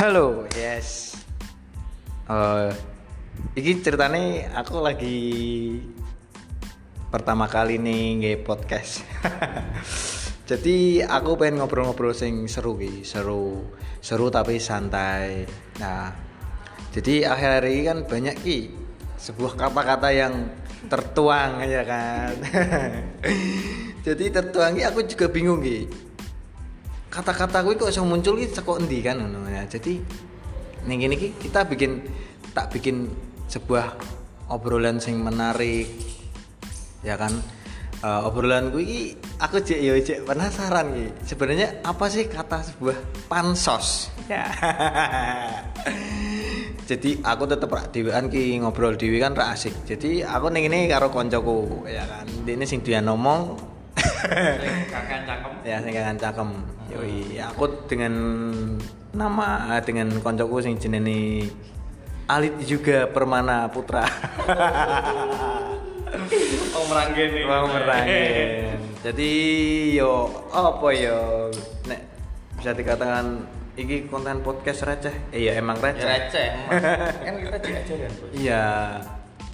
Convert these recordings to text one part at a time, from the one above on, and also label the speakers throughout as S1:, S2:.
S1: Halo, yes. Eh, iki ceritane aku lagi pertama kali nih nge podcast. Jadi aku pengen ngobrol-ngobrol sing seru ki, seru, seru tapi santai. Nah, jadi akhir-akhir ini kan banyak ki sebuah kata-kata yang tertuang ya kan. jadi tertuang ki aku juga bingung ki kata-kata gue kok bisa muncul gitu kok endi kan ngono. Ya. Jadi ning gini ki kita bikin tak bikin sebuah obrolan sing menarik ya kan? Eh, obrolan gue ki aku cek yo cek penasaran ki sebenarnya apa sih kata sebuah pansos? Ya. Jadi aku tetep rak dhewean ki ngobrol dhewe kan rak asik. Jadi aku ning ini karo koncoku ya kan? Ini sing dia ngomong
S2: kakak cangkem
S1: ya sing kangen cakem. Yoi. Aku dengan nama eh, dengan koncoku sing jenenge Alit juga Permana Putra.
S2: Oh meranggen nih.
S1: Bang Merangin jadi yo apa yo? Nek bisa dikatakan iki konten podcast receh. Iya emang
S2: ya
S1: receh.
S2: receh emang. kan kita diajar kan bos.
S1: Iya.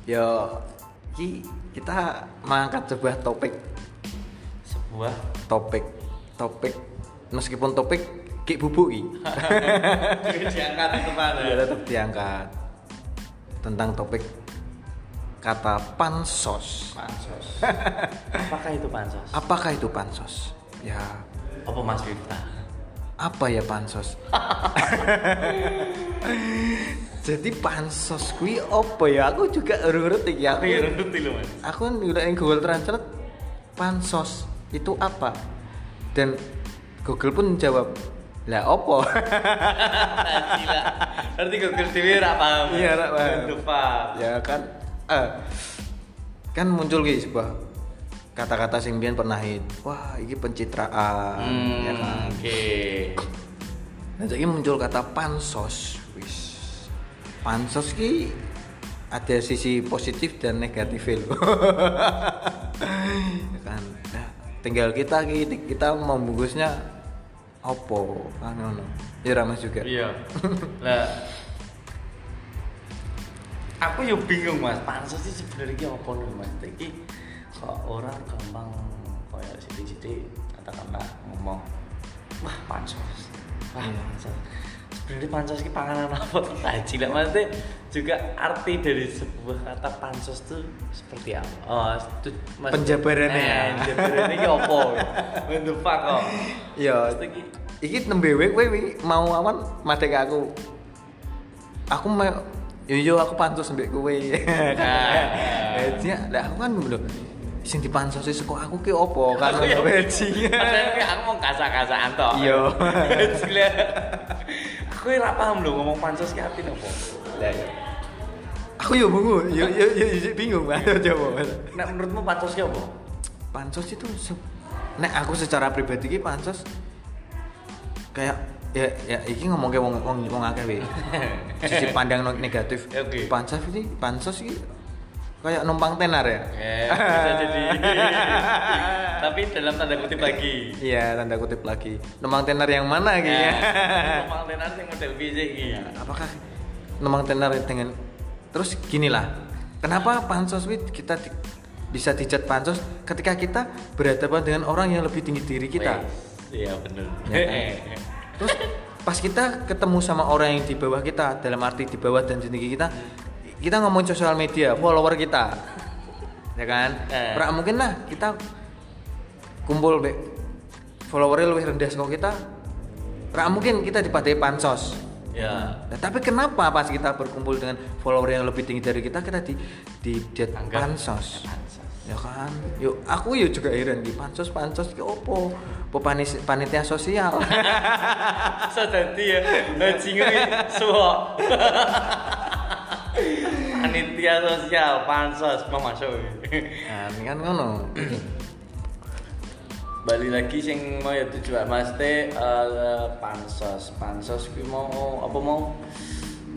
S1: Yo ki kita mengangkat sebuah topik
S2: sebuah
S1: topik topik meskipun topik ki bubuk ki
S2: diangkat itu mana
S1: ya tetap diangkat. Tentang topik kata pansos.
S2: Pansos. Apakah itu pansos?
S1: Apakah itu pansos? Ya.
S2: Apa mas Wifta
S1: apa ya pansos? Jadi pansos kui apa ya? Aku juga urung ngerti ya aku,
S2: ngerti lo mas.
S1: Aku udah yang Google Translate pansos itu apa? Dan Google pun jawab lah opo?
S2: Gila. Berarti Google TV rak paham.
S1: Iya, rak paham. Ya kan eh, kan muncul gitu sebuah kata-kata sing biyen pernah hit. Wah ini pencitraan
S2: hmm,
S1: ya kan?
S2: oke.
S1: Nah jadi muncul kata pansos. Wis. Pansos ki ada sisi positif dan negatif loh Ya kan? Nah, tinggal kita ki kita membungkusnya opo kan ngono ya Ramas juga.
S2: Iya. Lah aku yo bingung mas. Pansos sih sebenarnya apa nih mas? Iki kok orang gampang kayak sidik-sidik katakanlah ngomong wah pansos wah
S1: Iya.
S2: pansos sebenarnya pansos ki panganan apa? Haji. Lah maksudnya juga arti dari sebuah kata pansos tuh seperti apa? Oh itu
S1: Penjabarannya ya.
S2: eh, penjabarannya ki apa? The fuck kok
S1: ya iki nembe kowe kowe mau awan madek aku. Aku mau yo yo aku pansos mbek kowe.
S2: Nah.
S1: Lah aku kan lho sing dipansosi saka aku ki opo kan
S2: ya- kayak aku mau kasak-kasakan toh.
S1: Iya.
S2: Aku ora paham lho ngomong pansos ki artine apa.
S1: Lah ya. Aku yo bingung, yo yo yo, yo bingung ayo coba.
S2: Nek menurutmu pansos ki apa?
S1: Pansos itu se- nek aku secara pribadi ki pansos kayak ya ya iki ngomong ke wong wong wong akeh we. Sisi pandang negatif.
S2: Oke.
S1: Pansos ini pansos iki kayak numpang tenar ya.
S2: Eh, bisa jadi. Tapi dalam tanda kutip lagi.
S1: Iya, tanda kutip lagi. Numpang tenar yang mana gitu ya?
S2: Ngomong tenan sing model piye iki?
S1: Apakah numpang tenar dengan terus gini lah. Kenapa pansos wit kita di- bisa dijat pansos ketika kita berhadapan dengan orang yang lebih tinggi diri kita.
S2: Iya bener.
S1: Ya kan? Terus pas kita ketemu sama orang yang di bawah kita, dalam arti di bawah dan di tinggi kita, kita ngomong sosial media, follower kita, ya kan?
S2: Eh.
S1: Pra mungkin lah kita kumpul be followernya lebih rendah sama kita, pra mungkin kita dipadai pansos.
S2: Ya.
S1: Nah, tapi kenapa pas kita berkumpul dengan follower yang lebih tinggi dari kita, kita di di
S2: Anggap
S1: pansos?
S2: pansos.
S1: ya kan yuk aku yuk juga heran di pansos pansos ki opo opo panis- panitia sosial
S2: jadi ya. Bajingan suwo. Panitia sosial pansos mau masuk.
S1: nah ini kan ngono
S2: balik lagi sing mau ya tujuan mas teh eh, pansos. Pansos kuwi mau apa mau?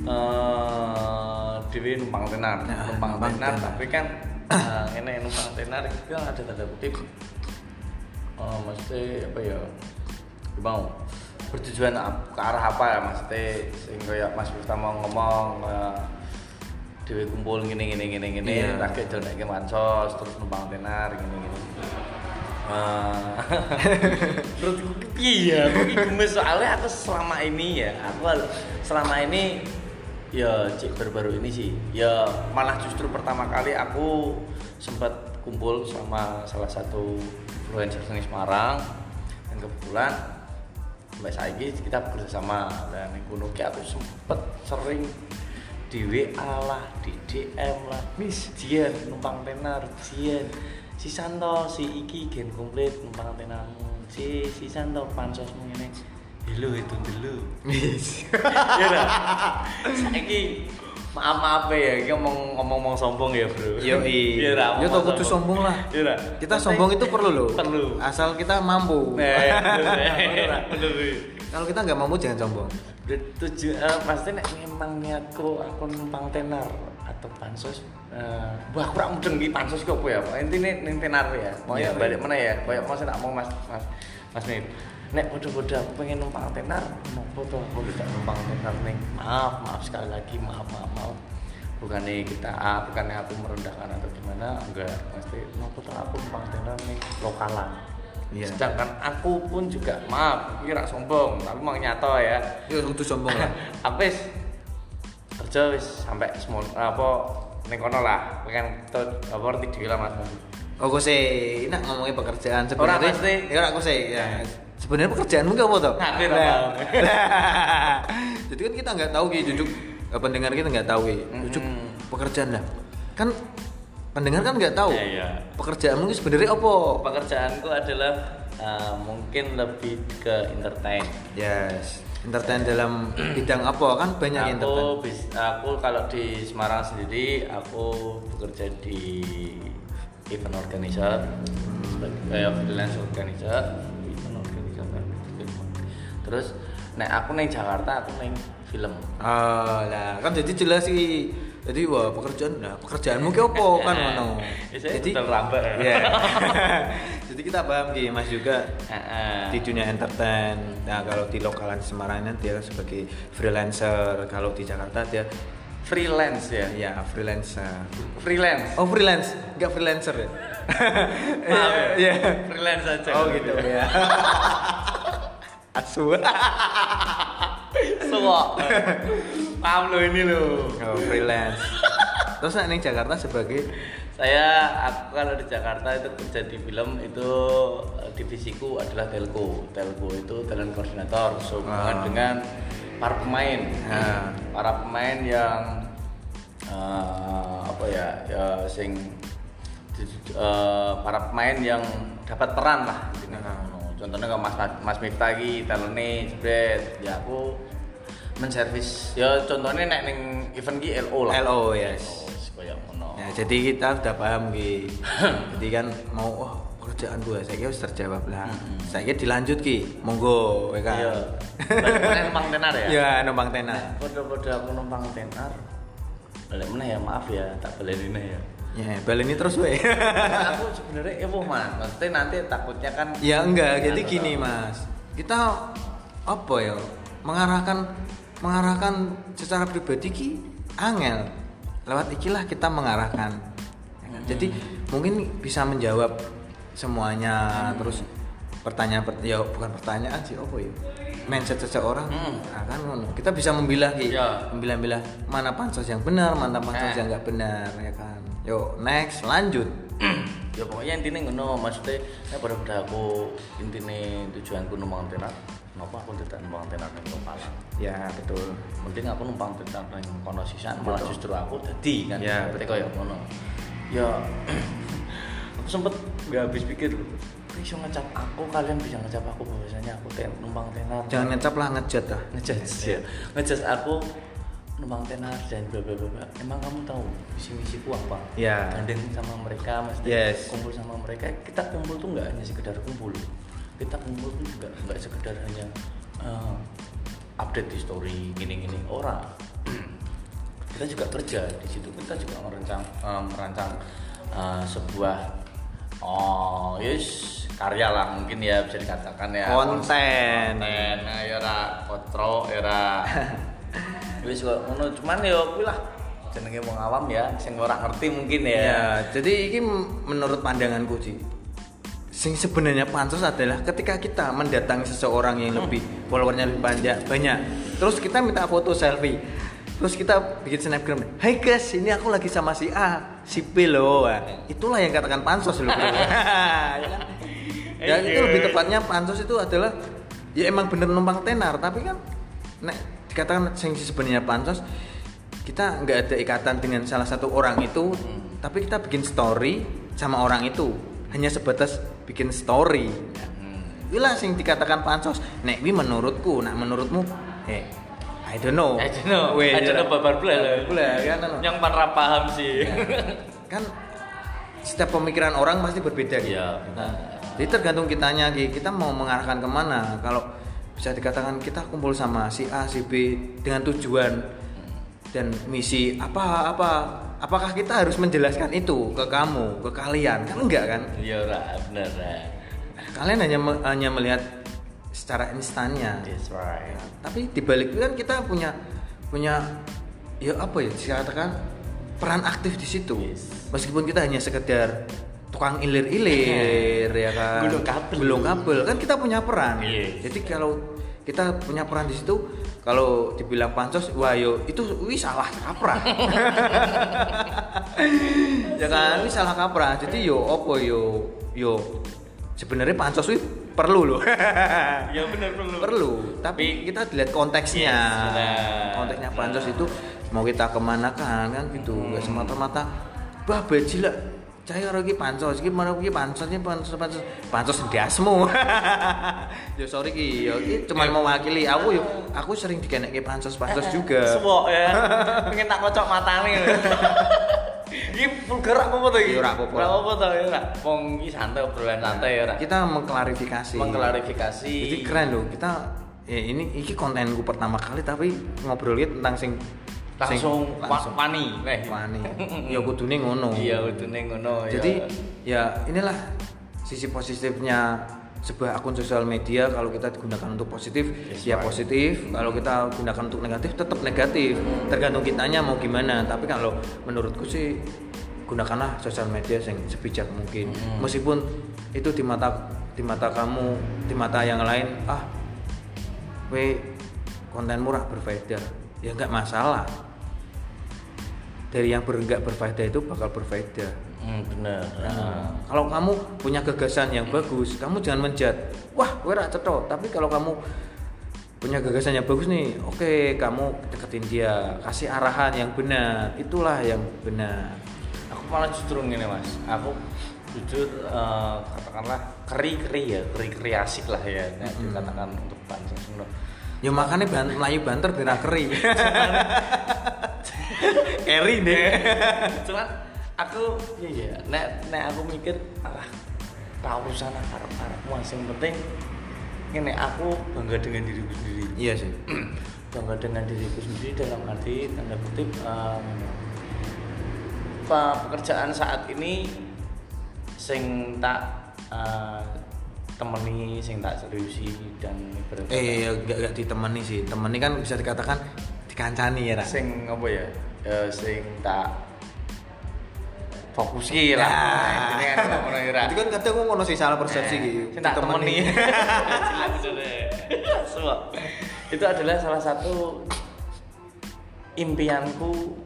S2: Eh dewi numpang tenar
S1: Nah,
S2: numpang
S1: numpang
S2: tenar.
S1: tenar.
S2: tapi kan eh, ini numpang tenar itu kan ada tanda kutip. Oh mesti apa ya? Mau bertujuan ke arah apa ya maksudnya sing kayak Mas Miftah mau ngomong eh, dewe kumpul gini gini gini gini
S1: Iya.
S2: rakyat jalan ke mansos terus numpang tenar gini gini Eh, terus iya aku soalnya aku selama ini ya aku selama ini ya cik baru-baru ini sih. Ya malah justru pertama kali aku sempat kumpul sama salah satu influencer di Semarang dan kebetulan sampai saiki kita bekerja sama dan gunung ki aku sempet sering di WA lah, di DM lah, Miss Jian numpang tenar, Jian si Santo, si Iki gen komplit numpang tenarmu, si si Santo pansosmu ini, hello itu dulu, ya dah, saiki maaf maaf ya, kita ngomong ngomong ngomong sombong ya bro,
S1: Yo
S2: Iya dah,
S1: Yo tau kudu sombong lah.
S2: Iya dah.
S1: Kita sombong itu perlu loh.
S2: Perlu.
S1: Asal kita mampu.
S2: Iya.
S1: Kalau kita nggak mampu jangan sombong.
S2: tujuh pasti nek memang niatku aku numpang tenar atau pansos eh wah aku rak mudeng iki pansos ki apa ya? Pak intine ning tenar ya. Mau ya
S1: Iya,
S2: balik
S1: iya.
S2: mana ya. Kayak mau tak mau Mas Mas Mas Mip. Nek bodoh-bodoh aku pengen numpang tenar nopo tuh aku tidak numpang tenar ning? Maaf maaf sekali lagi maaf maaf maaf. Bukannya kita ah, bukannya aku merendahkan atau gimana? Enggak pasti nopo tuh aku numpang tenar ning lokalan.
S1: Iya.
S2: sedangkan aku pun juga maaf kira sombong tapi mau nyato ya.
S1: Yo kudu sombong lah.
S2: apa wis kerja wis sampai semua apa ning kono lah pengen tuh apa ngerti dhewe lah Mas
S1: Oh, gue sih, nak ngomongin pekerjaan sebenarnya.
S2: pasti.
S1: Ya, aku sih. Ya. Sebenarnya pekerjaanmu gak apa tuh?
S2: Ngalir,
S1: Nah. Jadi kan kita nggak tahu gitu, duduk eh, pendengar kita nggak tahu gitu, duduk pekerjaan lah. Kan pendengar kan nggak tahu.
S2: Iya, iya.
S1: Pekerjaanmu itu sebenarnya apa?
S2: pekerjaanku adalah eh, mungkin lebih ke entertain
S1: Yes. Entertain dalam bidang apa kan banyak yang entertain.
S2: aku bis, aku kalau di Semarang sendiri aku bekerja di event organizer sebagai kayak freelance organizer event organizer kan. terus nek aku neng Jakarta aku neng film
S1: Ah, lah kan jadi jelas sih. Jadi wah pekerjaan, nah pekerjaanmu ki apa kan ngono.
S2: Ya, saya
S1: Jadi
S2: betul rambak.
S1: Jadi kita paham Ki, Mas juga
S2: Heeh.
S1: di dunia entertain. Nah, kalau di lokalan Semarang ini dia sebagai freelancer, kalau di Jakarta dia
S2: freelance ya
S1: ya freelancer.
S2: freelance
S1: Oh, freelance, enggak freelancer ya.
S2: Maaf ya.
S1: Iya.
S2: freelance aja
S1: Oh, gitu ya. Asu.
S2: Suwok. paham lo ini lo
S1: Oh, freelance. Terus ning Jakarta sebagai
S2: saya aku kalau di Jakarta itu kerja di film itu eh, divisiku adalah telco telco itu talent koordinator sehubungan
S1: Ah.
S2: dengan para pemain
S1: Ah.
S2: para pemain yang eh, apa ya ya sing di- eh, para pemain yang dapat peran lah.
S1: Ah.
S2: contohnya kalau Mas Mas Miftah iki talene jebret ya aku menservis ya contohnya nek ning event ki LO lah
S1: LO, yes.
S2: Kayak ngono
S1: Ya, jadi kita udah paham Ki. jadi kan mau wah pekerjaan gue saya harus terjawab lah. Saya kira dilanjut Ki. Monggo ya kan.
S2: Iya. Balik numpang tenar ya?
S1: Ya, numpang tenar.
S2: Podo-podo aku numpang tenar. Balik meneh ya maaf ya, tak baleni meneh ya.
S1: Ya, baleni terus we.
S2: aku sebenarnya ya mas, maksudnya nanti takutnya kan
S1: ya enggak, jadi
S2: Anu,
S1: gini Mas. Kita apa ya? Mengarahkan mengarahkan secara pribadi ki angel. Lewat ikilah kita mengarahkan. Ya kan? Jadi mungkin bisa menjawab semuanya terus pertanyaan per- ya bukan pertanyaan sih apa ya mindset seseorang
S2: Hmm.
S1: nah, kan kita bisa memilah Ki.
S2: Ya.
S1: memilah-milah mana pansos yang benar mana pansos
S2: Eh.
S1: yang nggak benar ya kan yuk next lanjut
S2: ya pokoknya intinya ngono maksudnya ya pada pada aku intinya tujuanku numpang tenar kenapa aku tidak numpang tenar yang lokal
S1: ya betul.
S2: Penting aku numpang tenar yang kono sisan malah justru aku tadi kan?
S1: Ya,
S2: berarti
S1: betul.
S2: kayak ngono. Ya aku sempet nggak habis pikir bisa ngecap aku? Kalian bisa ngecap aku? Bahwasanya aku ten, numpang tenar
S1: jangan ngecap lah ngejat lah.
S2: Ngejudge ya. Ngejudge aku numpang tenar dan bla bla bla emang kamu tahu misi misiku apa?
S1: Ya.
S2: gandeng sama mereka mesti
S1: Yes.
S2: kumpul sama mereka. Kita kumpul tuh nggak hanya sekedar kumpul kita kumpul tuh nggak nggak sekedar hanya eh, update di story gini gini orang. Kita juga kerja di situ kita juga merancang eh, merancang eh, sebuah oh yes karya lah mungkin ya bisa dikatakan ya.
S1: Konten.
S2: konten. Nah, ya ora kontro ya wis kok ngono cuman ya kuwi lah jenenge wong awam ya sing ora ngerti mungkin ya.
S1: Ya, jadi ini menurut pandanganku sih. Sing sebenarnya pansos adalah ketika kita mendatangi seseorang yang lebih followernya lebih banyak, banyak. Terus kita minta foto selfie. Terus kita bikin snapgram. Hai guys, ini aku lagi sama si A, si B loh. Itulah yang katakan pansos loh. Ya kan? Dan itu lebih tepatnya pansos itu adalah ya emang bener numpang tenar, tapi kan nek dikatakan sing sebenarnya pansos kita nggak ada ikatan dengan salah satu orang itu tapi kita bikin story sama orang itu hanya sebatas bikin story
S2: Hmm.
S1: itulah sing dikatakan pansos nek wi menurutku nah menurutmu eh I don't know
S2: I don't know,
S1: Weh,
S2: I don't know babar bula lho.
S1: bula kan anu.
S2: yang pan ra paham sih
S1: kan setiap pemikiran orang pasti berbeda gitu.
S2: Iya,
S1: Nah, jadi tergantung kitanya Ki. kita mau mengarahkan ke mana kalau bisa dikatakan kita kumpul sama si A si B dengan tujuan dan misi apa apa apakah kita harus menjelaskan itu ke kamu ke kalian? Kan enggak kan?
S2: Iya bener ra.
S1: Kalian hanya me- hanya melihat secara instannya.
S2: That's right.
S1: Tapi dibalik itu kan kita punya punya ya apa ya dikatakan peran aktif di situ.
S2: Yes.
S1: meskipun kita hanya sekedar tukang ilir-ilir ya kan?
S2: Gulung kabel.
S1: gulung kabel. Kan kita punya peran.
S2: Yes.
S1: jadi kalau kita punya peran di situ. Kalau dibilang pansos wah yo itu wih salah kaprah. Ya kan? Wih salah kaprah. Jadi yo opo yo yo sebenarnya pansos wih perlu loh.
S2: Ya bener perlu.
S1: Perlu. Tapi kita dilihat konteksnya.
S2: Yes, benar.
S1: konteksnya pansos itu mau kita ke mana kan kan gitu nggak
S2: Hmm.
S1: semata-mata bah beji saya lagi pansos iki mana iki pansosnya pansos pansos pansos dasmu yo sorry ki yo iki cuma mewakili aku yo aku sering dikenek pansos pansos juga
S2: Suwok ya. Pengen tak kocok matane. Iki vulgar apa apa to iki?
S1: Ora apa-apa.
S2: Ora apa to ya ora. Wong iki santai obrolan santai ya ora.
S1: kita mengklarifikasi
S2: Mengklarifikasi.
S1: jadi keren loh kita ya ini iki kontenku pertama kali tapi ngobrolin tentang sing-
S2: langsung,
S1: langsung
S2: wa- wani. Weh.
S1: wani ya kudune ngono
S2: Iya, udune ngono ya.
S1: jadi ya inilah sisi positifnya sebuah akun sosial media kalau kita digunakan untuk positif
S2: Yes,
S1: ya
S2: right.
S1: positif kalau kita gunakan untuk negatif tetap negatif tergantung kitanya mau gimana tapi kalau menurutku sih gunakanlah sosial media yang sebijak mungkin
S2: Hmm.
S1: meskipun itu di mata di mata kamu di mata yang lain ah we konten murah berfaedah ya nggak masalah dari yang ber, nggak berfaedah itu bakal berfaedah
S2: Hmm, bener.
S1: Nah, kalau kamu punya gagasan yang bagus, kamu jangan menjat. Wah, gue rak cetok. Tapi kalau kamu punya gagasan yang bagus nih, oke, kamu deketin dia, kasih arahan yang benar. Itulah yang benar.
S2: Aku malah justru ngene Mas. Aku jujur eh, katakanlah keri-keri ya, keri-keri asik lah ya. Nek dikatakan untuk pansos ngono.
S1: Ya makanya ban Melayu banter biar keri. Eri deh.
S2: cuman aku iya iya nek nek aku mikir alah tak urusan arep arepmu yang penting ini aku bangga dengan diriku sendiri
S1: Iya sih.
S2: bangga dengan diriku sendiri dalam arti tanda kutip pe- pekerjaan saat ini sing tak eh, temeni sing tak seriusi dan ibaratnya
S1: Eh, ya, gak, gak ditemani sih. Temani kan bisa dikatakan dikancani ya, Ra.
S2: sing apa ya eh, sing tak fokusi lah
S1: Ya.
S2: ini kan ya.
S1: Itu kan kadang aku ngono sih salah persepsi gitu.
S2: Sing tak temeni Semua. itu adalah salah satu impianku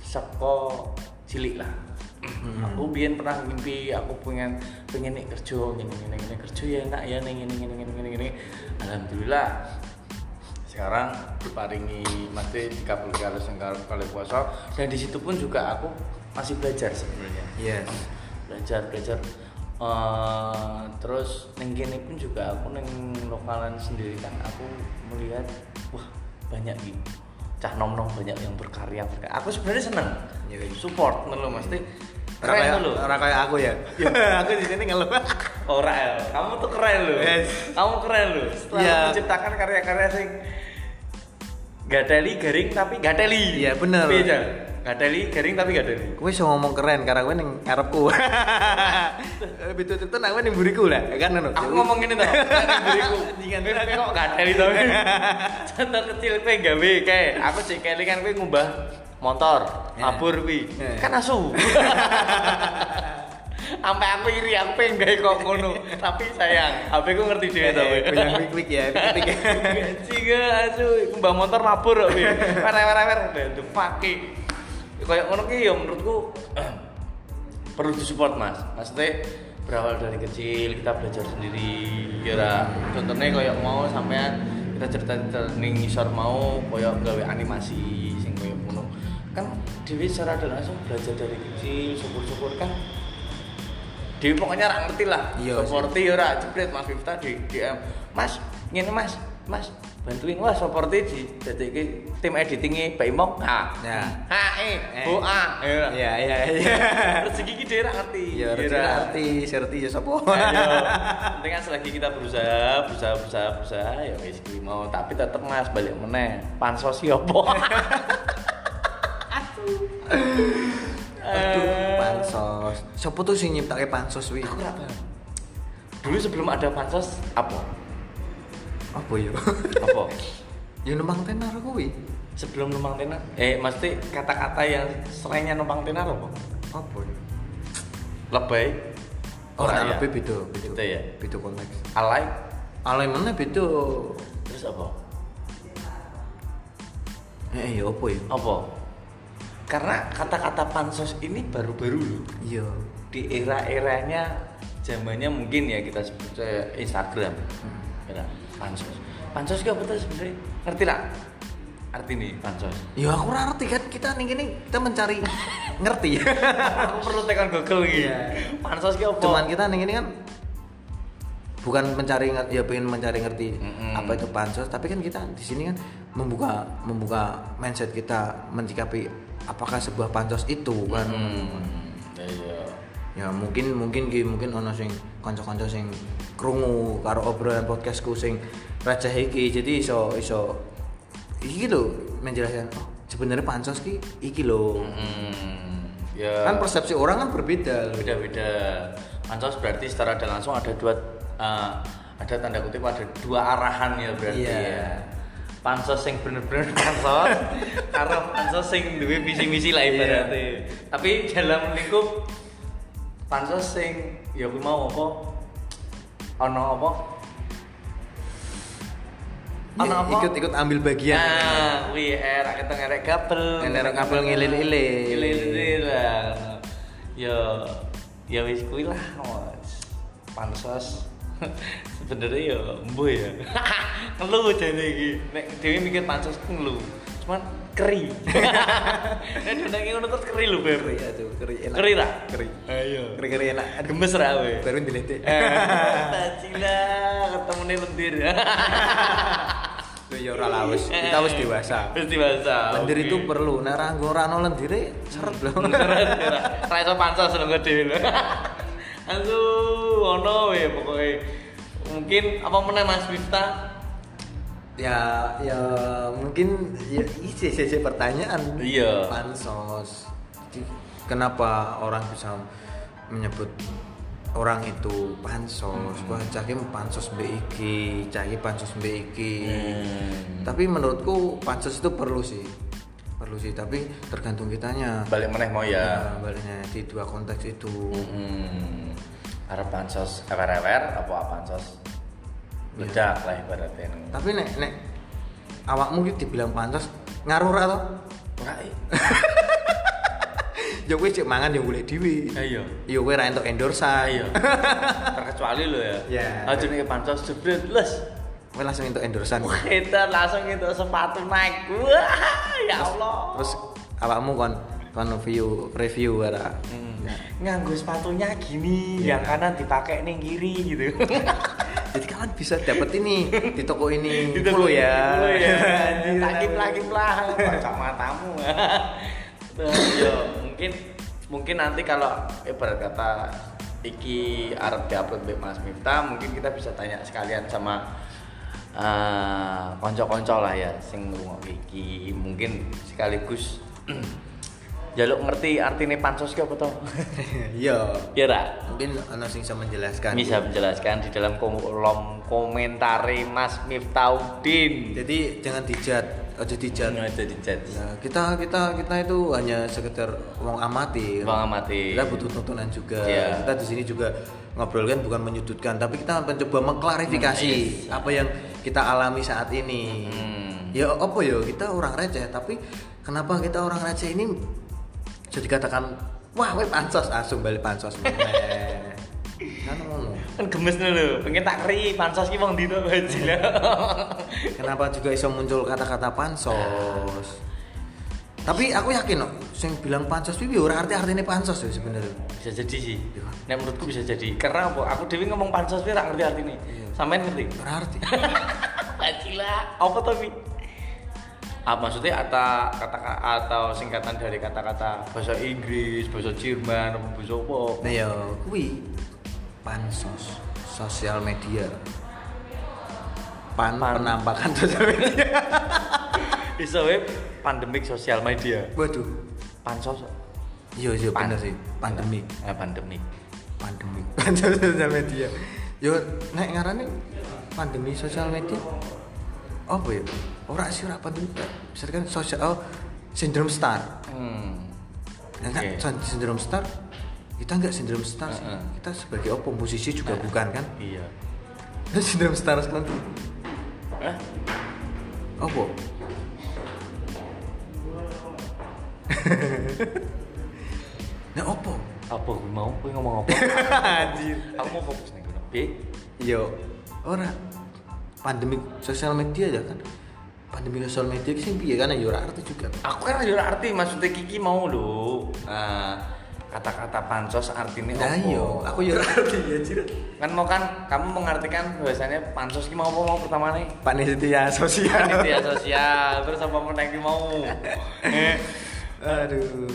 S2: seko cilik lah aku biyen pernah mimpi aku pengen pengen nih kerja gini gini gini kerja ya enak ya nih gini gini gini gini alhamdulillah sekarang diparingi mati dikabul kali sengkal kali puasa. Dan di situ pun juga aku masih belajar sebenarnya.
S1: Yes.
S2: belajar belajar. Eh, terus neng kene pun juga aku neng lokalan sendiri kan aku melihat wah banyak nih. Cah nom nom banyak yang berkarya, berkarya. aku sebenarnya seneng.
S1: Iya,
S2: support nelo mesti
S1: Ora
S2: keren
S1: kayak
S2: dulu
S1: ora kayak aku ya. aku di sini ngeluh.
S2: ora ya kamu tuh keren loh
S1: Yes.
S2: kamu keren loh setelah
S1: Iya.
S2: menciptakan karya-karya sing gadeli garing tapi gadeli
S1: Iya, bener.
S2: beda Gadeli garing tapi gadeli.
S1: Kowe iso ngomong keren karena kowe ning ngarepku. Betul itu nang kowe ning mburiku lah, kan ngono.
S2: Aku ngomong gini toh. Beriku. Kowe kok gadeli to. Contoh kecil kowe gawe kae. Aku cek kan kowe ngubah motor, mabur kuwi.
S1: Eh.
S2: Kan asu. Sampai aku iri, aku pengen gawe kok ngono. Tapi sayang, HP ku ngerti dhewe to. kowe.
S1: Goyang klik-klik ya, klik ya.
S2: Ciga asu, ngubah motor mabur kok kuwi. Wer-wer-wer, the fuck. Kayak ngono ki ya menurutku perlu disupport mas maksudnya berawal dari kecil kita belajar sendiri kira contohnya kayak mau sampean kita cerita cerita ning ngisor mau kayak gawe animasi kan Dewi secara langsung belajar dari kecil syukur-syukur kan Dewi pokoknya ra ngerti lah
S1: Iya
S2: seperti ya ora jebret Mas Vifta di DM Mas ngene Mas Mas bantuin wah seperti di jadi tim editingnya Mbak Imong ha
S1: Ya.
S2: ha eh
S1: Eh.
S2: bu a ya
S1: Iya, iya, iya.
S2: rezeki ki dhewe ra ngerti
S1: Ya,
S2: Ya,
S1: rezeki
S2: ra.
S1: arti, serti ya sapa?
S2: Ayo. Penting kan selagi kita berusaha, berusaha, berusaha, berusaha, ya wis kuwi mau. Tapi tetep Mas balik meneh. Pansos ki opo?
S1: Aduh,
S2: Eh,
S1: pansos. Sopo tuh sing nyiptake pansos wi?
S2: Aku ora paham. Dulu sebelum ada pansos apa?
S1: Apa ya?
S2: Apa?
S1: Ya numpang tenar kuwi.
S2: Sebelum numpang tenar? Eh, mesti kata-kata yang selainnya numpang tenar apa?
S1: Apa ya?
S2: Lebay.
S1: Oh,
S2: Ora
S1: nah,
S2: ya?
S1: lebih beda, beda.
S2: Beda ya?
S1: Beda konteks.
S2: Alay.
S1: Alay mana beda.
S2: Terus apa?
S1: Eh, ya apa ya?
S2: Apa? Karena kata-kata pansos ini baru-baru loh.
S1: Iya.
S2: di era-eranya zamannya mungkin ya kita sebut Instagram. Ya pansos. Pansos itu apa tuh sebenarnya? Ngerti lah arti nih pansos.
S1: Ya aku ora ngerti kan. Kita nih gini kita mencari ngerti.
S2: aku perlu tekan Google gitu
S1: Iya.
S2: pansos itu apa?
S1: Cuman kita nih gini kan bukan mencari ngerti ya pengen mencari ngerti
S2: Mm-mm.
S1: apa itu pansos. Tapi kan kita di sini kan membuka membuka mindset kita mencikapi apakah sebuah pansos itu kan?
S2: Hmm, ya, iya.
S1: ya mungkin mungkin ki mungkin ono sing kanca-kanca sing krungu karo obrolan podcastku sing receh iki. Jadi iso iso iki lho menjelaskan oh sebenarnya pansos ki iki lho.
S2: Hmm, ya
S1: kan persepsi orang kan berbeda
S2: beda-beda. Pansos berarti secara tidak langsung ada dua eh, ada tanda kutip ada dua arahan ya berarti
S1: Iya.
S2: ya pansos yang bener-bener pansos karena pansos yang duwe visi-misi lah ibaratnya
S1: Iya.
S2: tapi dalam lingkup pansos sing ya aku mau apa ono apa ono apa
S1: ikut ikut ambil bagian
S2: Nah, wih, era kita ngerek kabel.
S1: Ngerek kabel ngilil-ilil.
S2: Ngilil-ilil lah. Ya, ya wis kuwi lah. Pansos. Sebenarnya ya embo ya. Ngeluh jane iki. Nek dhewe mikir pansos ku ngeluh. Cuman keri. Nek dene ngono terus keri lho, Beb.
S1: keri aduh keri enak
S2: Keri ra?
S1: keri
S2: Ayo.
S1: keri keri enak
S2: Gemes ra we.
S1: baru dilete
S2: Eh, Bacila ketemu nih lendir.
S1: Ya ora lah wis kita wis dewasa
S2: Wis dewasa.
S1: lendir itu perlu nah ra nggo ora ono lendire seret lho
S2: Ra iso pansos lho dhewe lho. Aduh, ono we pokoke. Mungkin apa meneh Mas Wifta?
S1: ya ya mungkin ya isi isi pertanyaan
S2: Iya.
S1: pansos kenapa orang bisa menyebut orang itu pansos
S2: Hmm.
S1: wah caki pansos BIK caki pansos BIK
S2: Hmm.
S1: tapi menurutku pansos itu perlu sih perlu sih tapi tergantung kitanya
S2: Balik meneh mau ya.
S1: Ya, baliknya di dua konteks itu
S2: Hmm. Arep pansos ewer-ewer apa pansos? Ledak lah ibaratnya.
S1: tapi nek nek awakmu gitu dibilang pansos ngaruh Ora
S2: eh.
S1: ya kowe cek mangan yang boleh dhewe
S2: Ayo.
S1: ya kowe ra entuk endorsan
S2: Ayo. Terkecuali lo ya.
S1: Ya.
S2: Aja nih pansos jebret les.
S1: kowe langsung entuk endorsan
S2: Kita langsung itu sepatu naik. Wah, ya Allah.
S1: terus awakmu kon kon review review ora
S2: Hmm. nganggo sepatunya gini, yang kanan dipakai nih kiri gitu.
S1: jadi kalian bisa dapet ini di toko ini
S2: Gitu
S1: Follow ya
S2: Follow ya. Lagi lagi lah, kocok matamu. Yo, mungkin mungkin nanti kalau ibarat kata iki arep diupload mbek Mas Miftah, mungkin kita bisa tanya sekalian sama eh konco-konco lah ya sing ngrungok iki mungkin sekaligus jaluk ngerti artine pansos apa to?
S1: Iya.
S2: ya ra?
S1: Mungkin ana sing bisa menjelaskan.
S2: Bisa menjelaskan di dalam kolom komentari Mas Miftahudin.
S1: Jadi jangan dijat, aja dijat.
S2: Aja dijat.
S1: Nah, kita kita kita itu hanya sekedar wong amati.
S2: Wong amati.
S1: Kita butuh tontonan juga.
S2: Iya.
S1: Kita di sini juga ngobrol kan bukan menyudutkan, tapi kita mencoba mengklarifikasi apa yang kita alami saat ini.
S2: Hmm.
S1: Ya apa ya kita orang receh, tapi kenapa kita orang receh ini jadi dikatakan wah we pansos langsung balik pansos. kan ngono.
S2: Kan gemes lho, pengen tak kri pansos ki wong dino baji
S1: Kenapa juga iso muncul kata-kata pansos? Tapi aku yakin kok, sing bilang pansos iki ora arti-artine pansos ya sebenarnya.
S2: Bisa jadi sih. Nek menurutku bisa jadi. Karena apa? Aku dewi ngomong pansos tapi ora ngerti artine.
S1: Iya.
S2: Sampean ngerti?
S1: Ora arti.
S2: Bajila. Apa tapi? Ah, maksudnya atau kata atau singkatan dari kata-kata bahasa Inggris, bahasa Jerman, apa bahasa apa?
S1: Nah ya kuwi pansos sosial media. Pan,
S2: Pan.
S1: penampakan sosial media.
S2: Iso wae pandemik sosial media.
S1: Waduh.
S2: Pansos.
S1: Iya iya
S2: Pan-
S1: bener sih, pandemi.
S2: Eh, pandemik.
S1: Pandemi. Pansos sosial media. Yo nek ngarane pandemi sosial media apa ya? Ora sih ora pandemi. Misalkan sosial oh, sindrom star.
S2: Hmm.
S1: Nah,
S2: Oke.
S1: kan sindrom star kita nggak sindrom star sih.
S2: Heeh.
S1: Kita sebagai apa musisi juga bukan kan?
S2: Iya.
S1: sindrom star sekarang tuh
S2: Eh?
S1: apa? nah apa?
S2: Apa mau? Gue ngomong apa?
S1: Anjir.
S2: Aku mau fokus nih. B.
S1: Yo, ora pandemi sosial media ya kan. Pandemi sosial media sing piye kan ya arti juga.
S2: Aku kan ora arti maksudnya Kiki mau lho. Nah, kata-kata pansos artinya
S1: Nah
S2: apa?
S1: yo, aku ya arti ya Cir.
S2: Kan mau kan kamu mengartikan bahwasannya pansos ki mau apa mau pertama nih?
S1: Panitia sosial.
S2: Panitia sosial, terus apa meneh ki mau? Eh,
S1: Aduh.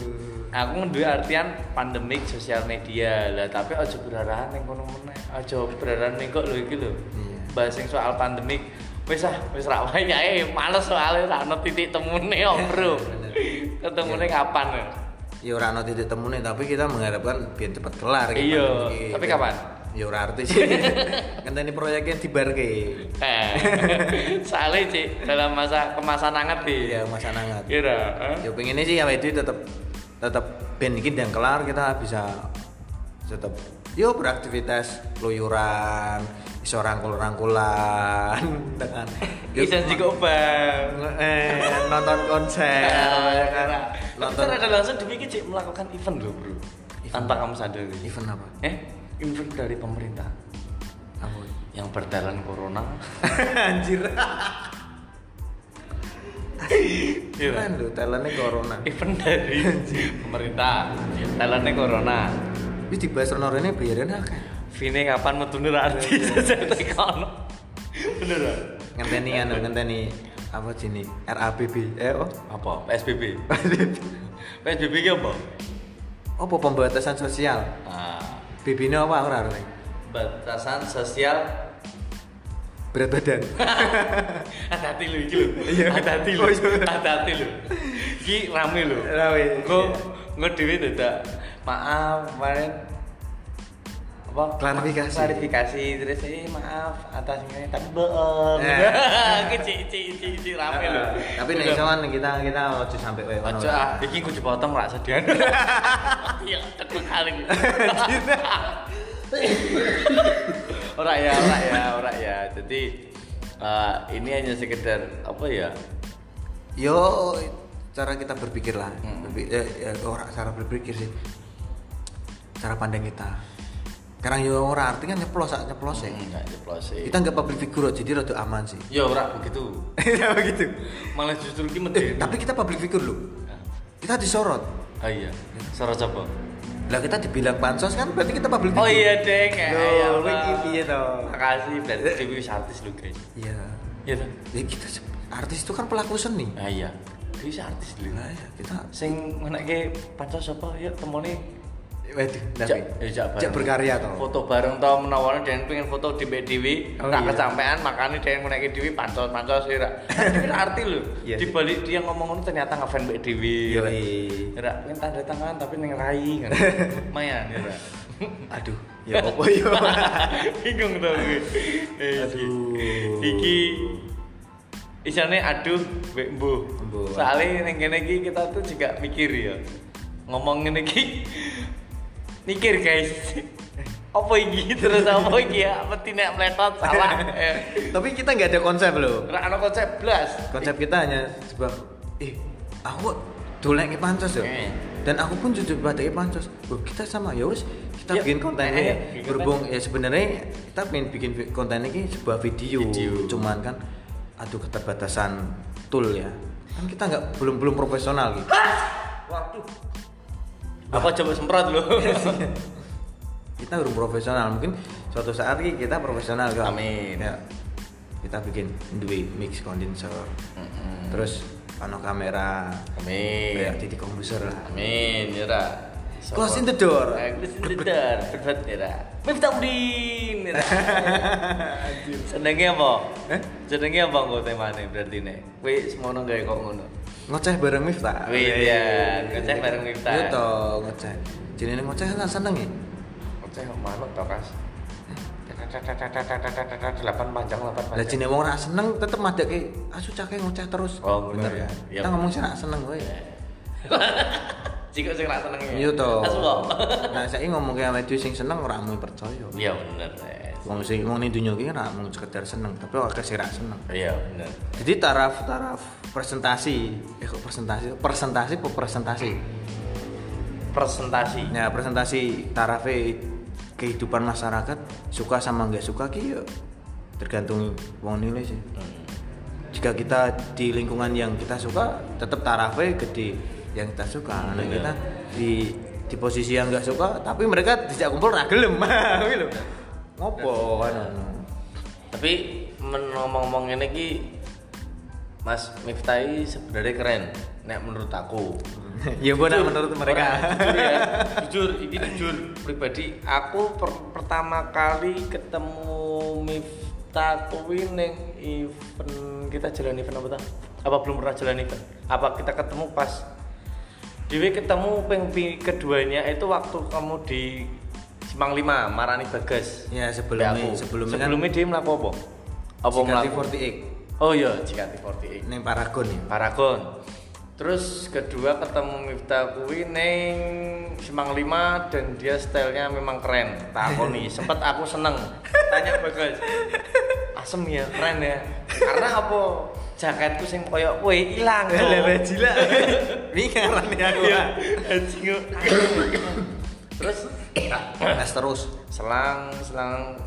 S2: aku nduwe artian pandemik sosial media lah tapi aja berarahan ning kono meneh aja berarahan ning kok lho iki lho
S1: Iya.
S2: Bahas soal pandemik wis ah wis ra ae males soalnya ra ono titik temune yo bro
S1: Bener.
S2: ketemune kapan ya
S1: Ya ora ana titik temune tapi kita mengharapkan biar cepat kelar gitu.
S2: Iya, tapi kapan?
S1: Ya ora arti sih. Ngenteni proyeknya dibarke.
S2: eh soalnya cik dalam masa kemasan hangat di
S1: Iya, masa nangat.
S2: kira
S1: Ya pengennya sih ya itu tetap tetap ben iki dan kelar kita bisa tetap yo beraktivitas luyuran iso rangkul-rangkulan dengan
S2: bisa juga bang
S1: eh, nonton konser ya kan?
S2: nonton ada langsung dipikir cik melakukan event loh bro. Tanpa kamu sadar
S1: event apa?
S2: Eh event dari pemerintah.
S1: Apa?
S2: Yang bertalan corona.
S1: Anjir. Keren lu talentnya corona.
S2: Event dari pemerintah. Talentnya corona.
S1: Wis dibahas rono rene bayaran akeh
S2: Vini kapan metune artis. Saya kono bener gak?
S1: ngenteni anu ngenteni apa sini RABB eh oh.
S2: Apa? PSBB PSBB ki apa?
S1: Apa pembatasan sosial?
S2: Ah,
S1: BB ini apa aku ora ngerti.
S2: batasan sosial.
S1: Berat badan.
S2: Hati-hati lu iki lho.
S1: Iya.
S2: hati-hati lu.
S1: Oh, iya.
S2: hati-hati lu. Iki rame lho.
S1: Rame.
S2: kok nggak dewe dadak. Maaf kemarin apa
S1: Klarifikasi.
S2: klarifikasi terus eh maaf atas ini tapi bohong
S1: Eh.
S2: kecil kecil kecil kecil rame lho
S1: tapi iso kan kita kita ojo sampai ngono.
S2: Aja ah, iki ku dipotong rak sedian. Iya, tekuk kali. ora ya, ora ya, ora ya. Jadi eh, ini hanya sekedar apa ya?
S1: Yo cara kita berpikir lah.
S2: Hmm.
S1: Berpi- eh, ya, ora cara berpikir sih. Cara pandang kita. Sekarang yo ora artinya nyeplos sak nyeplos ya.
S2: Enggak jeplos sih.
S1: Kita nggak public figure jadi rada aman sih.
S2: Ya ora begitu.
S1: Ya begitu.
S2: Malah justru ki
S1: Eh, tapi kita public figure loh. Kita disorot.
S2: Ah iya. Sorot apa?
S1: Lah kita dibilang pansos kan berarti kita public figure.
S2: Oh iya, Deng. Ya, ya,
S1: kowe iki
S2: Allah.
S1: piye to?
S2: Makasih berarti Dewi wis artis lu, guys.
S1: Iya.
S2: Iya toh?
S1: Ya kita artis itu kan pelaku seni.
S2: Ah iya. Wis artis dulu.
S1: Lah ya kita
S2: Sing menekke pancas apa ya temone
S1: Tapi
S2: ya jak
S1: berkarya.
S2: Foto bareng toh menawane dan pengen foto di Dewi,
S1: Oh,
S2: tak
S1: iya.
S2: kesampean dia yang menaiki Dewi pancos pancos sih ra. Ini arti lho.
S1: Iya.
S2: Di balik dia ngomong ngono ternyata ngefan Mbak Dewi.
S1: Yoi.
S2: Ra, pengen tanda tangan tapi ning rai kan. Lumayan ya.
S1: Aduh, ya apa yo.
S2: Bingung tau gue. Eh,
S1: Aduh.
S2: Iki isane aduh mbek mbuh. Soalnya ning kene iki kita tuh juga mikir ya. Ngomong ngene iki mikir guys. Apa iki terus apa iki ya? Mesti nek meletot salah.
S1: Tapi kita nggak ada konsep loh.
S2: Ra ono konsep blas.
S1: Konsep kita hanya sebuah eh aku dolek ke pancos ya.
S2: Eh.
S1: Dan aku pun jujur pada ke pancos. Kita sama ya wis kita
S2: Ya,
S1: bikin konten
S2: eh,
S1: ini
S2: bikin
S1: berhubung ya sebenarnya kita pengen bikin konten ini sebuah video,
S2: Video.
S1: cuman kan aduh keterbatasan tool ya kan kita nggak belum belum profesional gitu
S2: Waduh. Apa coba semprot lu?
S1: kita belum profesional mungkin suatu saat ki kita profesional kan
S2: Amin.
S1: ya kita bikin duit mix condenser
S2: Mm-mm.
S1: terus ano kamera
S2: Amin.
S1: kayak titik komputer lah
S2: Amin, ya ra.
S1: Closing the door.
S2: Eh, Closing the door. Berat ya ra. Miftahudin. ya. Senenge apa?
S1: Eh?
S2: Jenenge apa kok temane berarti nek? Kowe semono gawe kok ngono.
S1: Ngoceh bareng Miftah
S2: Wih, ya, ngoceh bareng Miftah.
S1: iya toh ngoceh jenenge ngoceh kan seneng ya
S2: Ngoceh manut to, Kas. Delapan panjang, delapan
S1: lah
S2: panjang.
S1: jenenge wong ora seneng tetep madake asu cake ngoceh terus
S2: Oh,
S1: bener ya kita ngomong sih nak seneng kowe
S2: Jika sing ra seneng ya.
S1: iya toh
S2: Asu kok.
S1: nah saiki ngomong ke awake sing seneng ora mau percaya
S2: Iya bener.
S1: Wong sing wong ning dunya iki ora mung sekedar seneng tapi akeh sing ra seneng
S2: Iya bener.
S1: jadi taraf taraf presentasi. Eh kok presentasi? Presentasi apa presentasi?
S2: Presentasi.
S1: ya presentasi tarafnya kehidupan masyarakat suka sama nggak suka ki ya tergantung wong nilai sih. Jika kita di lingkungan yang kita suka tetap tarafnya gede yang kita suka. Nah
S2: Iya.
S1: kita di di posisi yang nggak suka tapi mereka tidak kumpul ra gelem. Gitu ngopo kan
S2: Tapi ngomong-ngomong ini ki Mas Miftah ini sebenarnya keren nek menurut aku.
S1: ya benar
S2: Jujur,
S1: menurut mereka
S2: jujur ya jujur ini jujur pribadi aku per- pertama kali ketemu Miftah kuwi ning event kita jalan event apa ta? apa belum pernah jalan event apa kita ketemu pas Dewi ketemu peng pi- keduanya itu waktu kamu di Simpang 5 Marani Bagas
S1: ya sebelumnya
S2: aku.
S1: sebelumnya kan
S2: sebelumnya dia melaku apa? apa
S1: Cikati
S2: melaku?
S1: 48
S2: Oh iya, Cikati 48
S1: neng Paragon ya
S2: Paragon. Terus kedua ketemu Miftah kuwi neng Semang 5 dan dia stylenya memang keren. Takoni, sempet aku seneng. Tanya bagus. Asem ya, keren ya. Karena apa? Jaketku sing koyok kowe ilang.
S1: Lah gila. Wingaran ya aku.
S2: Anjing. Terus
S1: Tes terus.
S2: selang selang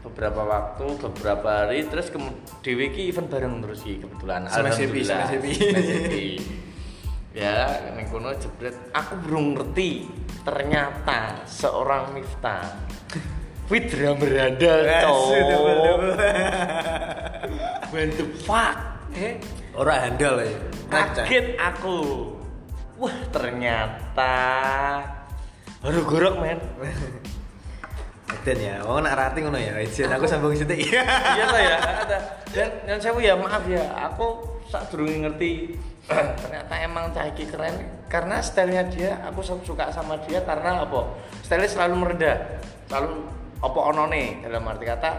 S2: beberapa waktu beberapa hari terus kemudian Dewi ki event bareng terus ki kebetulan.
S1: Happy,
S2: Alhamdulillah.
S1: happy.
S2: ya ning kono jebret. Aku belum ngerti ternyata seorang Miftah Widra berada cowok What the fuck eh
S1: Ora handal ya.
S2: kaget aku. Wah ternyata baru gorok men
S1: Eden ya. Wong nak rating ngono ya. Izin aku sambung sithik.
S2: iya lah ya ada dan dan saya ya maaf ya aku sak durung ngerti ternyata emang cah iki keren karena stylenya dia aku su- suka sama dia karena apa stylenya selalu merendah selalu apa onone dalam arti kata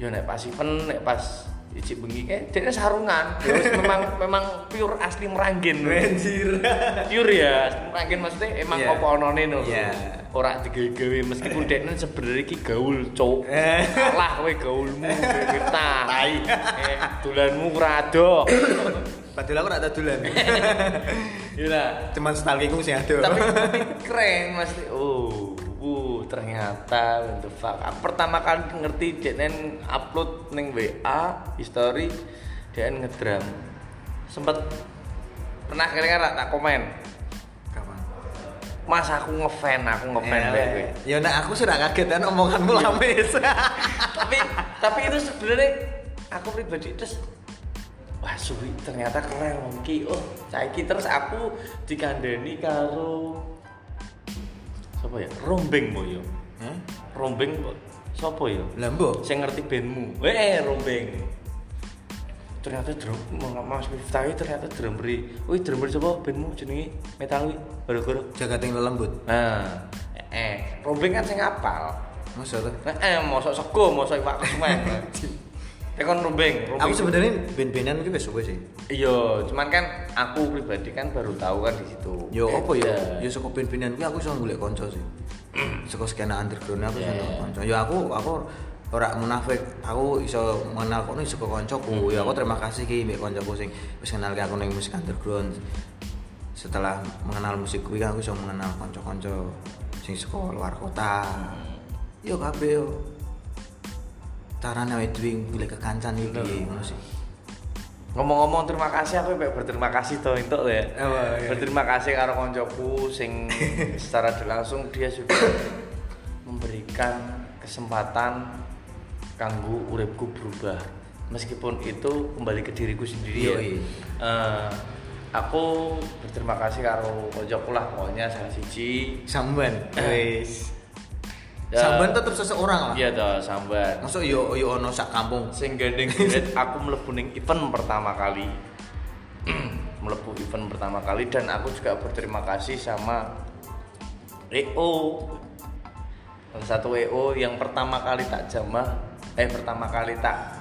S2: ya nek pas event nek pas iji bengi kayak dia sarungan terus memang memang pure asli meranggen
S1: Anjir.
S2: pure ya meranggen maksudnya emang
S1: Iya.
S2: apa onone no
S1: Iya.
S2: ora digawe meskipun dekne sebenarnya iki gaul cowok
S1: Eh.
S2: salah kowe gaulmu kita tai eh dolanmu ora ado
S1: Padahal aku ora tau dolan.
S2: Iya.
S1: Cuman stalkingku sing ado.
S2: tapi, tapi keren mas oh uh, ternyata the fuck pertama kali ngerti dekne upload ning WA history dekne ngedram sempet pernah kira-kira tak komen
S1: Kapan?
S2: Mas aku ngefan, aku ngefan
S1: Eh,
S2: mbek kowe.
S1: Ya nak aku sudah kaget kan omonganmu lamis.
S2: tapi tapi itu sebenarnya aku pribadi terus wah suwi ternyata keren Ki oh saiki terus aku dikandani karo Siapa ya? Rombeng mo yo.
S1: Hah?
S2: Rombeng siapa ya?
S1: Lah mbok.
S2: Saya ngerti bandmu. Eh, Rombeng. Ternyata drum Mas Miftah ternyata drummer. Wih, drummer coba bandmu jenenge Metalwi. Gara-gara.
S1: Jagating lembut.
S2: Nah, eh, eh, Rombeng kan sing apal.
S1: Masa tuh?
S2: Nah, eh, mosok sego, mosok iwak kesuwen. Tekon Rombeng. Rombeng
S1: Aku sebenarnya band-bandan itu wis suwe sih.
S2: Iya, cuman kan aku pribadi kan baru tahu kan di situ.
S1: Yo apa ya? Yo saka band-bandan kuwi aku iso golek kanca sih. Saka skena underground aku iso
S2: Yeah.
S1: golek kanca. Yo aku aku ora munafik. Aku iso mengenal kono saka kancaku. Ya aku terima kasih ki mbek kancaku sing wis kenal aku ning musik underground. Setelah mengenal musik kuwi kan aku iso mengenal kanca-kanca sing saka luar kota. Yo kabeh yo. Carane awake dhewe golek kekancan iki
S2: Bener.
S1: ngono sih.
S2: Ngomong-ngomong terima kasih aku pengen berterima kasih to entuk ya.
S1: Apa, iya.
S2: Berterima kasih karo koncoku sing secara langsung dia sudah memberikan kesempatan kanggo uripku berubah. Meskipun itu kembali ke diriku sendiri ya. Eh, aku berterima kasih karo koncoku lah pokoknya salah siji.
S1: Wis.
S2: Ya.
S1: Samban tetep seseorang lah.
S2: Iya toh, sambat.
S1: Masuk yo yo ono sak kampung.
S2: sing gandeng aku mlebu ning event pertama kali mlebu event pertama kali dan aku juga berterima kasih sama EO salah satu EO yang pertama kali tak jamah eh pertama kali tak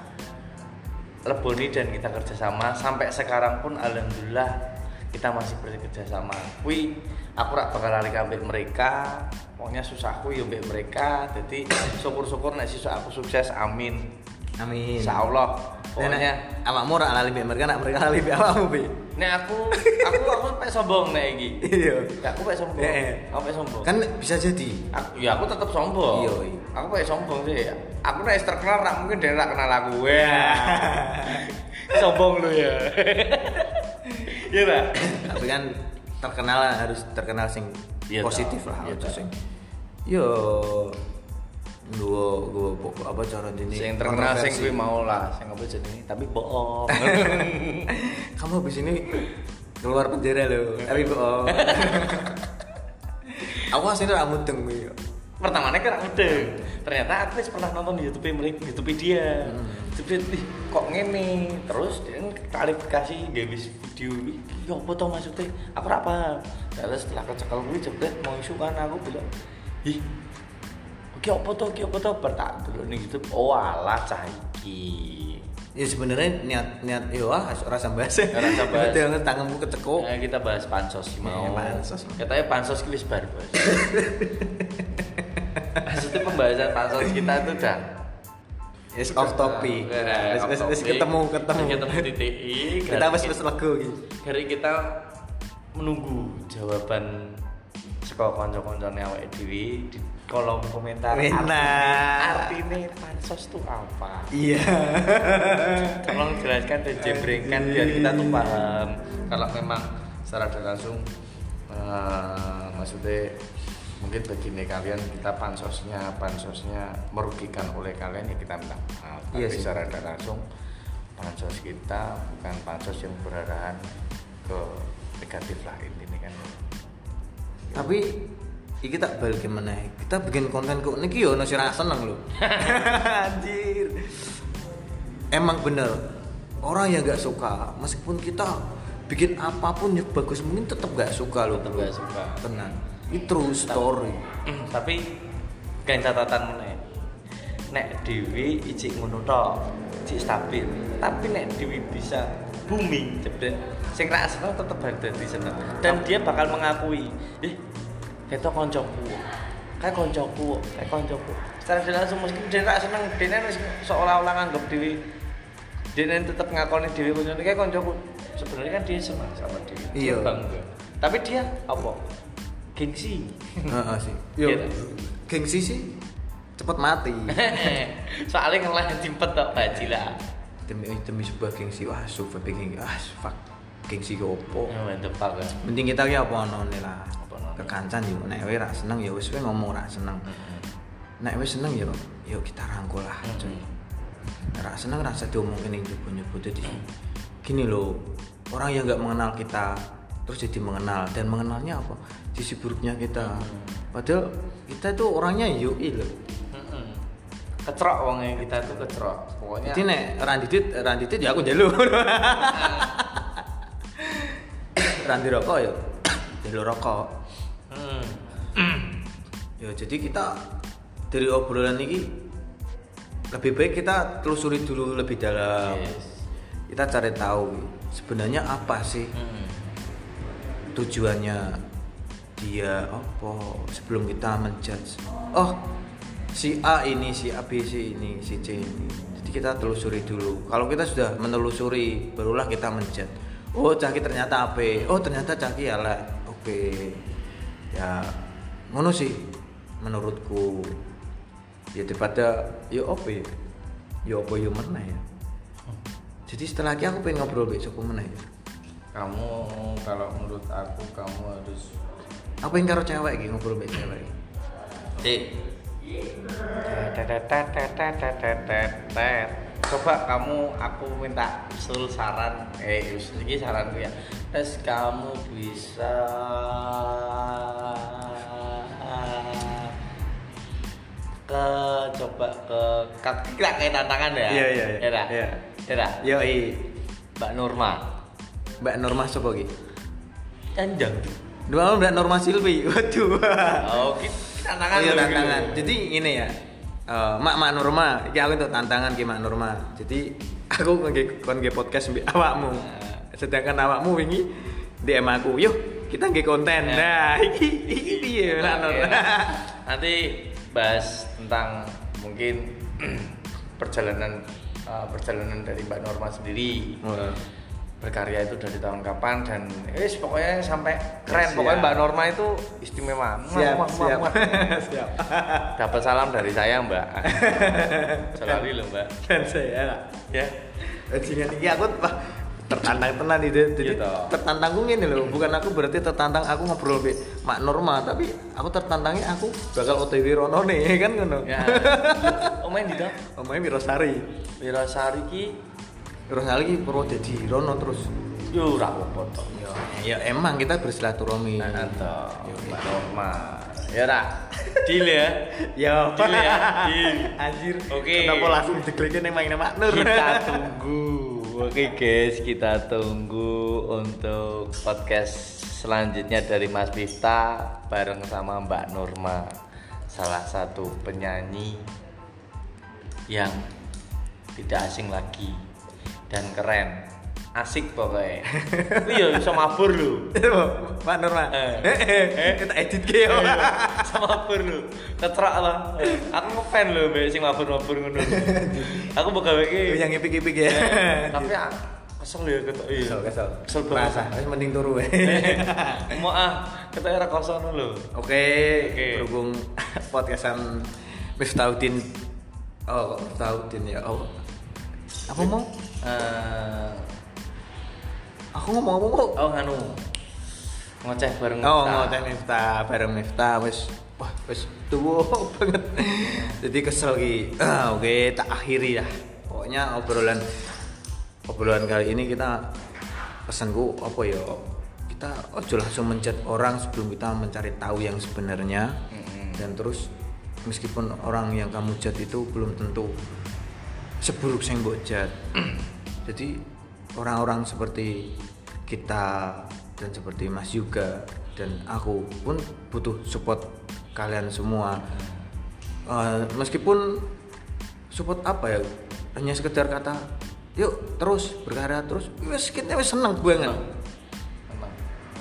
S2: leboni dan kita kerjasama sampai sekarang pun alhamdulillah kita masih bekerja sama. Kui aku rak bakal lari ambek mereka. Pokoknya susahku ya ambek mereka. Jadi syukur-syukur nek sesuk aku sukses amin.
S1: Amin.
S2: Insya Allah
S1: Pokoknya awakmu lali mbek mereka, nak mereka lali mbek awakmu, Bi.
S2: nek aku aku aku pek sombong nek iki.
S1: Iya.
S2: Ya, aku pek sombong. Aku pek sombong.
S1: Kan bisa jadi.
S2: aku, ya aku tetap sombong.
S1: Iya, iya.
S2: aku pek sombong sih. Aku nek terkenal rak mungkin dia rak kenal aku. Wah. sombong lu ya iya tak
S1: Tapi kan terkenal lah, harus terkenal sing
S2: Iya,
S1: positif
S2: toh.
S1: lah, ojo
S2: toh.
S1: sing yo gua gua pokok apa cara ini
S2: sing terkenal sing kuwi mau lah sing apa jenenge? Tapi bohong.
S1: Kamu habis ini keluar penjara loh tapi bohong. Aku aslinya ora mudeng kuwi yo.
S2: pertamanya kan mudeng ternyata aku pernah nonton di YouTube mereka YouTube dia ih, kok ngene terus dia klarifikasi gak bisa video "Ih, ya apa tau maksudnya aku paham terus setelah kecekel gue jebret mau isu kan aku bilang ih Ki apa to, ki apa to, bertak dulu nih YouTube. Oh alah cah iki.
S1: ya sebenarnya niat niat yo ah rasa bahasa
S2: Rasa bahas.
S1: dengan tanganmu ketekuk
S2: Nah, kita bahas pansos sih mau.
S1: Eh, pansos.
S2: Katanya pansos ki wis bar, Bos. Maksudnya pembahasan pansos kita itu udah
S1: Yes, off topic.
S2: Nah,
S1: Wis wis ketemu ketemu.
S2: Ketemu titik
S1: Kita wis wis lego iki.
S2: Hari kita menunggu jawaban saka kanca-kancane awake dhewe di kolom komentar.
S1: Benar.
S2: Artinya pansos itu apa?
S1: Iya.
S2: Tolong jelaskan dan jembrengkan biar kita tuh paham. Kalau memang secara langsung eh, maksudnya mungkin begini kalian kita pansosnya pansosnya merugikan oleh kalian ya kita minta maaf. Tapi
S1: Iya sih.
S2: secara tidak langsung pansos kita bukan pansos yang berarahan ke negatif lah intinya kan.
S1: Tapi iki tak balik mana? Kita bikin konten kok niki yo nasi rasa seneng lho. Anjir. Emang bener orang yang gak suka meskipun kita bikin apa pun yang bagus mungkin tetap gak suka
S2: gak suka.
S1: tenang ini true story.
S2: Tapi kayak catatan meneh. Nek Dewi ijik ngono tok ijik stabil. Tapi nek Dewi bisa booming jebret sing ra seneng tetep balik dadi seneng. Dan dia bakal mengakui eh ketok koncoku. Kayak koncoku kayak koncoku. Secara tidak langsung mungkin dia ra seneng dia seolah-olah nganggep Dewi dia tetep ngakoni Dewi koncoku kayak koncoku. Sebenarnya kan dia senang sama Dewi
S1: Iya.
S2: tapi dia apa gengsi
S1: Heeh sih. Yo
S2: Iya.
S1: gengsi sih cepet mati.
S2: Soalnya ngelah timpet tok baji lah.
S1: Demi demi sebuah gengsi wah super gengsi ah fuck. Gengsi ke opo?
S2: Mantep banget
S1: penting kita ki apa none lah? Kekancan yo. Nek wae ra seneng ya wis ngomong ra seneng. Nek wis seneng ya yuk kita rangkul lah cuy ra seneng rasa diomongin yang nyebut-nyebut jadi gini loh orang yang nggak mengenal kita terus jadi mengenal dan mengenalnya apa sisi buruknya kita padahal kita tuh orangnya yoi loh.
S2: Kecerok wongnya kita tuh kecerok. Pokoknya
S1: jadi nek randidit randidit ya aku jalur randi rokok ya jalur rokok
S2: Hmm.
S1: ya jadi kita dari obrolan ini lebih baik kita telusuri dulu lebih dalam
S2: Yes.
S1: kita cari tahu sebenarnya apa sih
S2: Hmm.
S1: Tujuannya dia apa sebelum kita menjudge? Oh si A ini si A B C ini si C ini. Jadi kita telusuri dulu. Kalau kita sudah menelusuri barulah kita menjudge. Oh caki ternyata AB oh ternyata caki ala oke. Ya ngono sih menurutku. Ya daripada yo apa ya? Yo apa yo mana ya? Jadi setelah ini aku pengen ngobrol besok mana ya
S2: Kamu kalau menurut aku kamu harus
S1: aku pengen karo cewek gitu ngobrol besok cewek
S2: Cik. Coba kamu aku minta usul saran eh usul ini saranku ya. Terus kamu bisa ke coba ke kita kayak tantangan ya.
S1: Iya, iya, iya.
S2: Ya?
S1: Iya.
S2: Ya dah?
S1: yo i
S2: Mbak Nurma.
S1: Mbak Norma siapa gitu
S2: Kanjang.
S1: dua mbak Norma Silvi waduh.
S2: Oh, kita tantangan
S1: iya tantangan.
S2: gitu.
S1: jadi ini ya eh, mak mak Norma iki aku untuk tantangan ki mak Norma jadi aku nge kon podcast mbek awakmu. Sedangkan awakmu wingi DM aku yuk kita nge konten. Nah iki iki piye mak
S2: Oke.
S1: Norma
S2: Nanti bahas tentang mungkin perjalanan uh, perjalanan dari Mbak Norma sendiri. Berkarya itu dari tahun kapan dan eh pokoknya sampai keren
S1: Siap.
S2: pokoknya Mbak Norma itu istimewa
S1: siap
S2: Muah,
S1: siap
S2: muah.
S1: siap
S2: dapat salam dari saya Mbak Salari loh Mbak
S1: dan saya
S2: ya
S1: Bajingan iki aku tertantang tenan itu. Jadi
S2: toh.
S1: tertantangku ngene lho, bukan aku berarti tertantang aku ngobrol mbek mak norma, tapi aku tertantangnya aku bakal OTW rono nih kan ngono.
S2: ya omain di dong
S1: Omae Wirosari.
S2: Wirasari ki
S1: Wirosari iki Purwodadi rono terus.
S2: yo ora apa-apa toh.
S1: Ya, ya emang kita bersilaturahmi.
S2: Nah, toh, Mbak Norma ya ora deal ya
S1: Ya,
S2: Deal ya, deal.
S1: Anjir.
S2: Oke.
S1: Kenapa langsung digelekin yang main Mak Nur?
S2: kita tunggu oke guys kita tunggu untuk podcast selanjutnya dari Mas Bifta bareng sama Mbak Norma salah satu penyanyi yang tidak asing lagi dan keren asik pokoknya iya bisa mabur lu
S1: Mak Norma.
S2: Eh.
S1: Eh, kita edit ke yo.
S2: sama mabur lu keterak lah aku ngefan lu mbak sing mabur-mabur ngono aku mau gawe iki
S1: Yang ipik-ipik ya.
S2: tapi ah, kesel ya ketok iya
S1: Kesel, kesel.
S2: kesel banget
S1: wis mending turu.
S2: mau ah ketok era kosong lho
S1: Oke, berhubung podcastan Miftahudin Oh, Miftahudin ya. Oh. Apa mau?
S2: Eh,
S1: Aku ngomong apa mau?
S2: oh nganu ngoceh bareng
S1: Oh,
S2: Miftah.
S1: ngoteh Miftah bareng Miftah wis wah wis tuwa banget. Jadi kesel ki. Ah, Oke, tak akhiri dah. Pokoknya obrolan obrolan kali ini kita pesanku apa ya? Kita ojo langsung mencat orang sebelum kita mencari tahu yang sebenarnya.
S2: Mm-mm.
S1: Dan terus meskipun orang yang kamu jat itu belum tentu seburuk yang mbok jat. Jadi orang-orang seperti kita dan seperti Mas Yuga dan aku pun butuh support kalian semua. Eh, meskipun support apa ya? Hanya sekedar kata yuk terus berkarya terus. Wis kita wis seneng banget.
S2: Memang.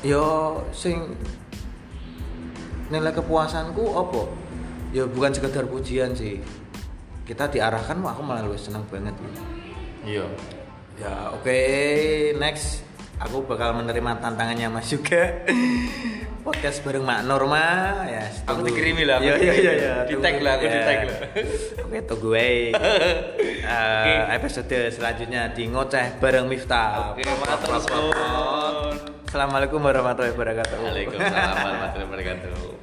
S1: yo sing nilai kepuasanku apa? Ya bukan sekedar pujian sih kita diarahkan wah aku malah lebih seneng banget gitu.
S2: iya.
S1: Ya oke next. Aku bakal menerima tantangannya Mas juga. Podcast bareng Mak Norma. Ya
S2: Aku dikirimi lah,
S1: iya iya iya ya,
S2: di tag lah, aku di
S1: Ya.
S2: tag lah.
S1: oke tunggu ae Eh, episode selanjutnya di ngoceh bareng Miftah.
S2: Oke matur
S1: Assalamualaikum warahmatullahi wabarakatuh.
S2: Waalaikumsalam warahmatullahi wabarakatuh